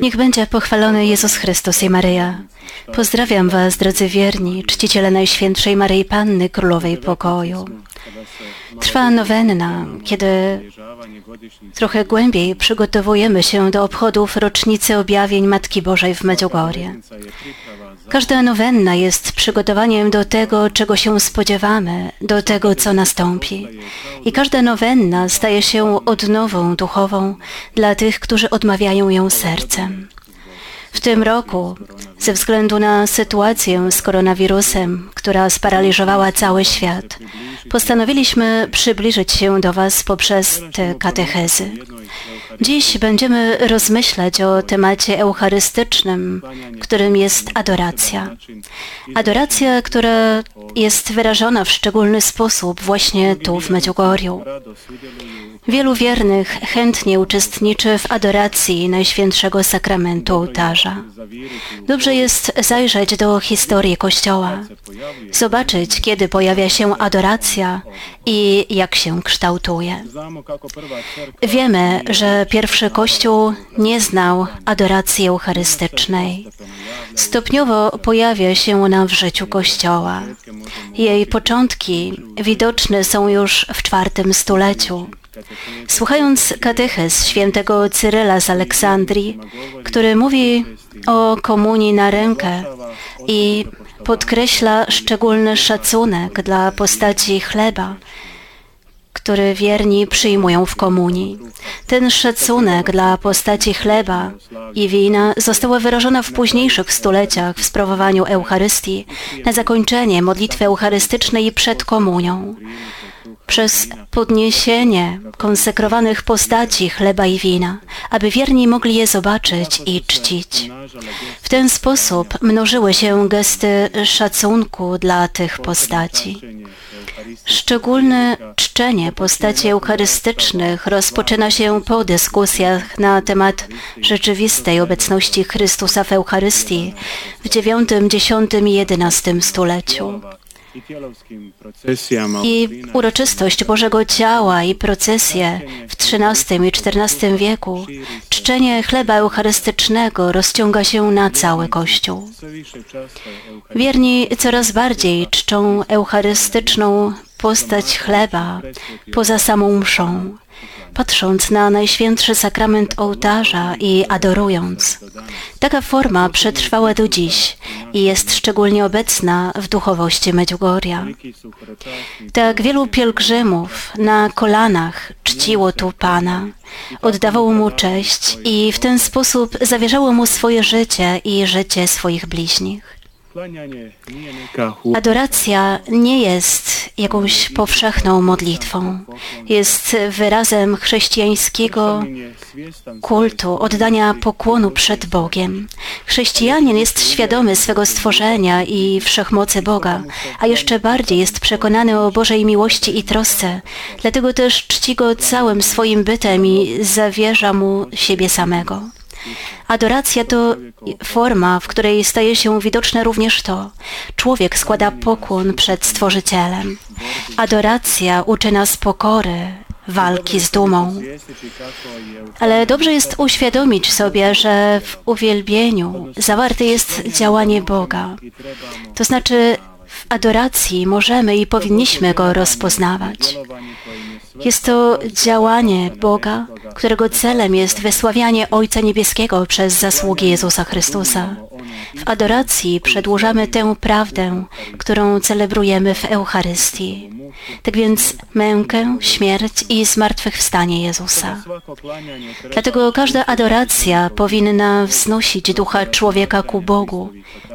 Niech będzie pochwalony Jezus Chrystus i Maryja. Pozdrawiam Was, drodzy wierni, czciciele Najświętszej Maryi Panny, Królowej Pokoju. Trwa nowenna, kiedy trochę głębiej przygotowujemy się do obchodów rocznicy objawień Matki Bożej w Medjugorje. Każda nowenna jest przygotowaniem do tego, czego się spodziewamy, do tego, co nastąpi. I każda nowenna staje się odnową duchową dla tych, którzy odmawiają ją sercem. W tym roku, ze względu na sytuację z koronawirusem, która sparaliżowała cały świat, postanowiliśmy przybliżyć się do Was poprzez te katechezy. Dziś będziemy rozmyślać o temacie eucharystycznym, którym jest adoracja. Adoracja, która jest wyrażona w szczególny sposób właśnie tu w Medjugorju. Wielu wiernych chętnie uczestniczy w adoracji Najświętszego Sakramentu Ołtarza. Dobrze jest zajrzeć do historii Kościoła, zobaczyć, kiedy pojawia się adoracja i jak się kształtuje. Wiemy, że pierwszy Kościół nie znał adoracji eucharystycznej. Stopniowo pojawia się ona w życiu Kościoła. Jej początki widoczne są już w czwartym stuleciu. Słuchając katechez świętego Cyryla z Aleksandrii, który mówi o komunii na rękę i podkreśla szczególny szacunek dla postaci chleba, który wierni przyjmują w komunii. Ten szacunek dla postaci chleba i wina została wyrażona w późniejszych stuleciach w sprawowaniu Eucharystii na zakończenie modlitwy eucharystycznej przed komunią przez podniesienie konsekrowanych postaci chleba i wina, aby wierni mogli je zobaczyć i czcić. W ten sposób mnożyły się gesty szacunku dla tych postaci. Szczególne czczenie postaci eucharystycznych rozpoczyna się po dyskusjach na temat rzeczywistej obecności Chrystusa w Eucharystii w IX, X i XI stuleciu. I uroczystość Bożego Ciała i procesje w XIII i XIV wieku, czczenie chleba eucharystycznego rozciąga się na cały Kościół. Wierni coraz bardziej czczą eucharystyczną postać chleba poza samą mszą patrząc na Najświętszy Sakrament ołtarza i adorując. Taka forma przetrwała do dziś i jest szczególnie obecna w duchowości Medjugorja. Tak wielu pielgrzymów na kolanach czciło tu Pana, oddawało Mu cześć i w ten sposób zawierzało Mu swoje życie i życie swoich bliźnich. Adoracja nie jest jakąś powszechną modlitwą. Jest wyrazem chrześcijańskiego kultu, oddania pokłonu przed Bogiem. Chrześcijanin jest świadomy swego stworzenia i wszechmocy Boga, a jeszcze bardziej jest przekonany o Bożej miłości i trosce. Dlatego też czci Go całym swoim bytem i zawierza Mu siebie samego. Adoracja to forma, w której staje się widoczne również to. Człowiek składa pokłon przed Stworzycielem. Adoracja uczy nas pokory, walki z dumą. Ale dobrze jest uświadomić sobie, że w uwielbieniu zawarte jest działanie Boga. To znaczy w adoracji możemy i powinniśmy Go rozpoznawać. Jest to działanie Boga, którego celem jest wysławianie Ojca Niebieskiego przez zasługi Jezusa Chrystusa. W adoracji przedłużamy tę prawdę, którą celebrujemy w Eucharystii. Tak więc mękę, śmierć i zmartwychwstanie Jezusa. Dlatego każda adoracja powinna wznosić ducha człowieka ku Bogu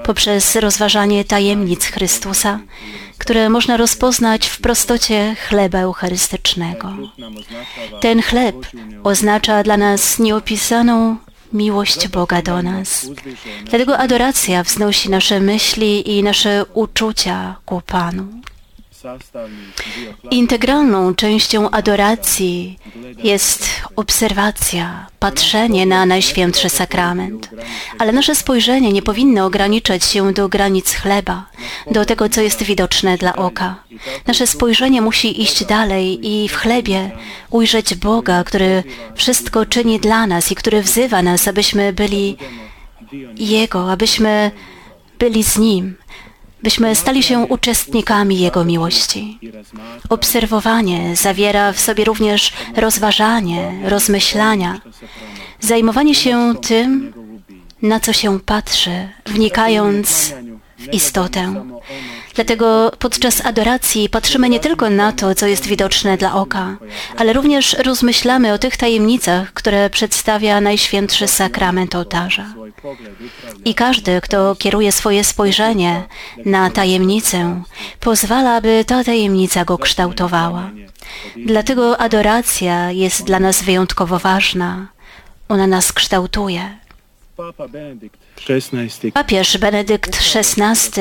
poprzez rozważanie tajemnic Chrystusa, które można rozpoznać w prostocie chleba eucharystycznego. Ten chleb oznacza dla nas nieopisaną miłość Boga do nas. Dlatego adoracja wznosi nasze myśli i nasze uczucia ku Panu. Integralną częścią adoracji jest obserwacja, patrzenie na Najświętszy Sakrament. Ale nasze spojrzenie nie powinno ograniczać się do granic chleba, do tego, co jest widoczne dla oka. Nasze spojrzenie musi iść dalej i w chlebie ujrzeć Boga, który wszystko czyni dla nas i który wzywa nas, abyśmy byli Jego, abyśmy byli z Nim, byśmy stali się uczestnikami Jego miłości. Obserwowanie zawiera w sobie również rozważanie, rozmyślania, zajmowanie się tym, na co się patrzy, wnikając w istotę. Dlatego podczas adoracji patrzymy nie tylko na to, co jest widoczne dla oka, ale również rozmyślamy o tych tajemnicach, które przedstawia Najświętszy Sakrament ołtarza. I każdy, kto kieruje swoje spojrzenie na tajemnicę, pozwala, by ta tajemnica go kształtowała. Dlatego adoracja jest dla nas wyjątkowo ważna. Ona nas kształtuje. Papież Benedykt XVI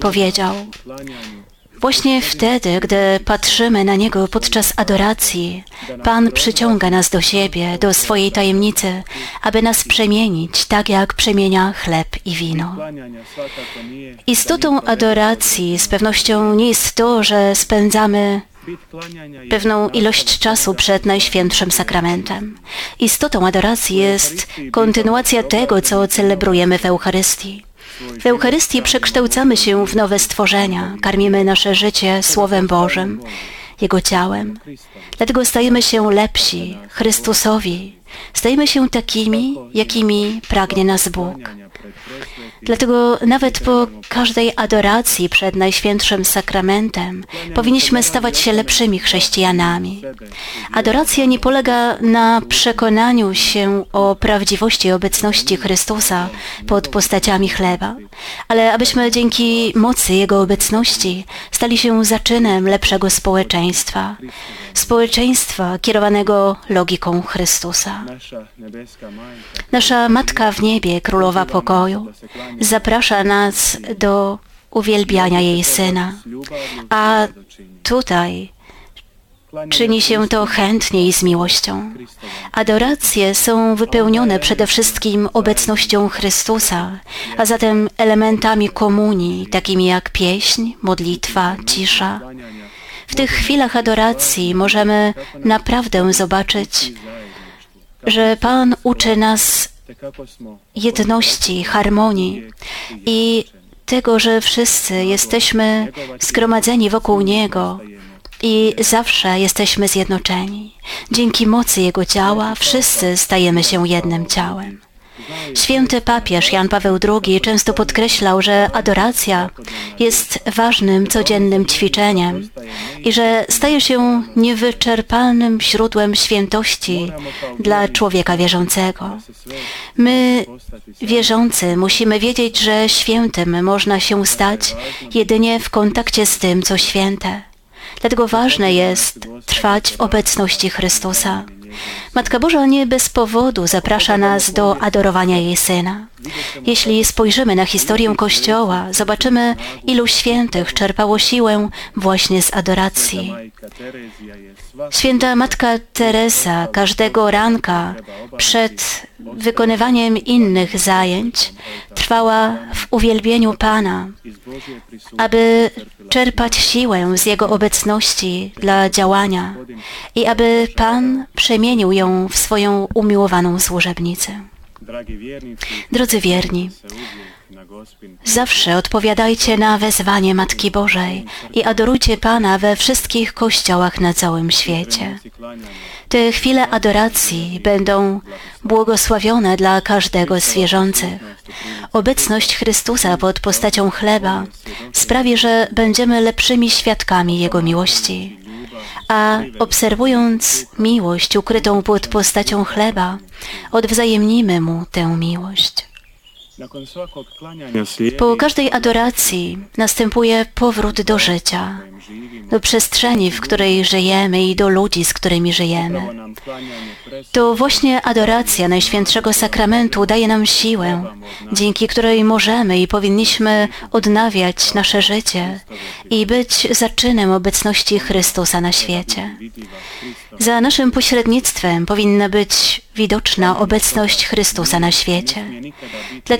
powiedział, Właśnie wtedy, gdy patrzymy na Niego podczas adoracji, Pan przyciąga nas do siebie, do swojej tajemnicy, aby nas przemienić, tak jak przemienia chleb i wino. Istotą adoracji z pewnością nie jest to, że spędzamy pewną ilość czasu przed Najświętszym Sakramentem. Istotą adoracji jest kontynuacja tego, co celebrujemy w Eucharystii. W Eucharystii przekształcamy się w nowe stworzenia, karmimy nasze życie Słowem Bożym, Jego ciałem. Dlatego stajemy się lepsi, Chrystusowi. Stajemy się takimi, jakimi pragnie nas Bóg. Dlatego nawet po każdej adoracji przed Najświętszym Sakramentem powinniśmy stawać się lepszymi chrześcijanami. Adoracja nie polega na przekonaniu się o prawdziwości obecności Chrystusa pod postaciami chleba, ale abyśmy dzięki mocy Jego obecności stali się zaczynem lepszego społeczeństwa, społeczeństwa kierowanego logiką Chrystusa. Nasza Matka w niebie, Królowa Pokoju, zaprasza nas do uwielbiania jej Syna, a tutaj czyni się to chętnie i z miłością. Adoracje są wypełnione przede wszystkim obecnością Chrystusa, a zatem elementami komunii, takimi jak pieśń, modlitwa, cisza. W tych chwilach adoracji możemy naprawdę zobaczyć, że Pan uczy nas jedności, harmonii i tego, że wszyscy jesteśmy zgromadzeni wokół Niego i zawsze jesteśmy zjednoczeni. Dzięki mocy Jego ciała wszyscy stajemy się jednym ciałem. Święty papież Jan Paweł II często podkreślał, że adoracja jest ważnym codziennym ćwiczeniem i że staje się niewyczerpalnym źródłem świętości dla człowieka wierzącego. My, wierzący, musimy wiedzieć, że świętym można się stać jedynie w kontakcie z tym, co święte. Dlatego ważne jest trwać w obecności Chrystusa. Matka Boża nie bez powodu zaprasza nas do adorowania jej Syna. Jeśli spojrzymy na historię Kościoła, zobaczymy, ilu świętych czerpało siłę właśnie z adoracji. Święta Matka Teresa każdego ranka przed wykonywaniem innych zajęć trwała w uwielbieniu Pana, aby czerpać siłę z Jego obecności dla działania i aby Pan przemienił ją w swoją umiłowaną służebnicę. Drodzy wierni, zawsze odpowiadajcie na wezwanie Matki Bożej i adorujcie Pana we wszystkich kościołach na całym świecie. Te chwile adoracji będą błogosławione dla każdego z wierzących. Obecność Chrystusa pod postacią chleba sprawi, że będziemy lepszymi świadkami Jego miłości. A obserwując miłość ukrytą pod postacią chleba, odwzajemnimy Mu tę miłość. Po każdej adoracji następuje powrót do życia, do przestrzeni, w której żyjemy i do ludzi, z którymi żyjemy. To właśnie adoracja Najświętszego Sakramentu daje nam siłę, dzięki której możemy i powinniśmy odnawiać nasze życie i być zaczynem obecności Chrystusa na świecie. Za naszym pośrednictwem powinna być widoczna obecność Chrystusa na świecie.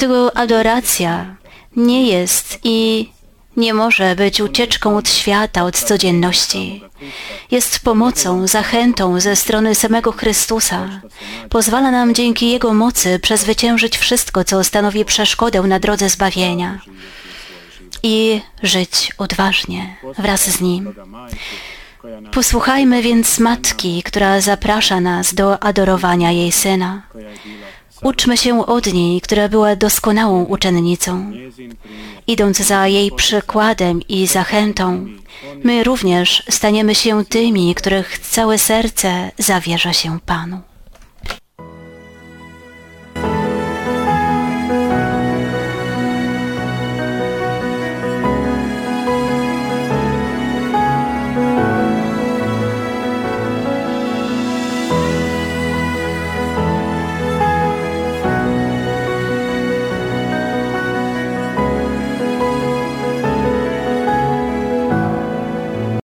Dlatego adoracja nie jest i nie może być ucieczką od świata, od codzienności. Jest pomocą, zachętą ze strony samego Chrystusa. Pozwala nam dzięki Jego mocy przezwyciężyć wszystko, co stanowi przeszkodę na drodze zbawienia i żyć odważnie wraz z Nim. Posłuchajmy więc Matki, która zaprasza nas do adorowania jej Syna. Uczmy się od niej, która była doskonałą uczennicą. Idąc za jej przykładem i zachętą, my również staniemy się tymi, których całe serce zawierza się Panu.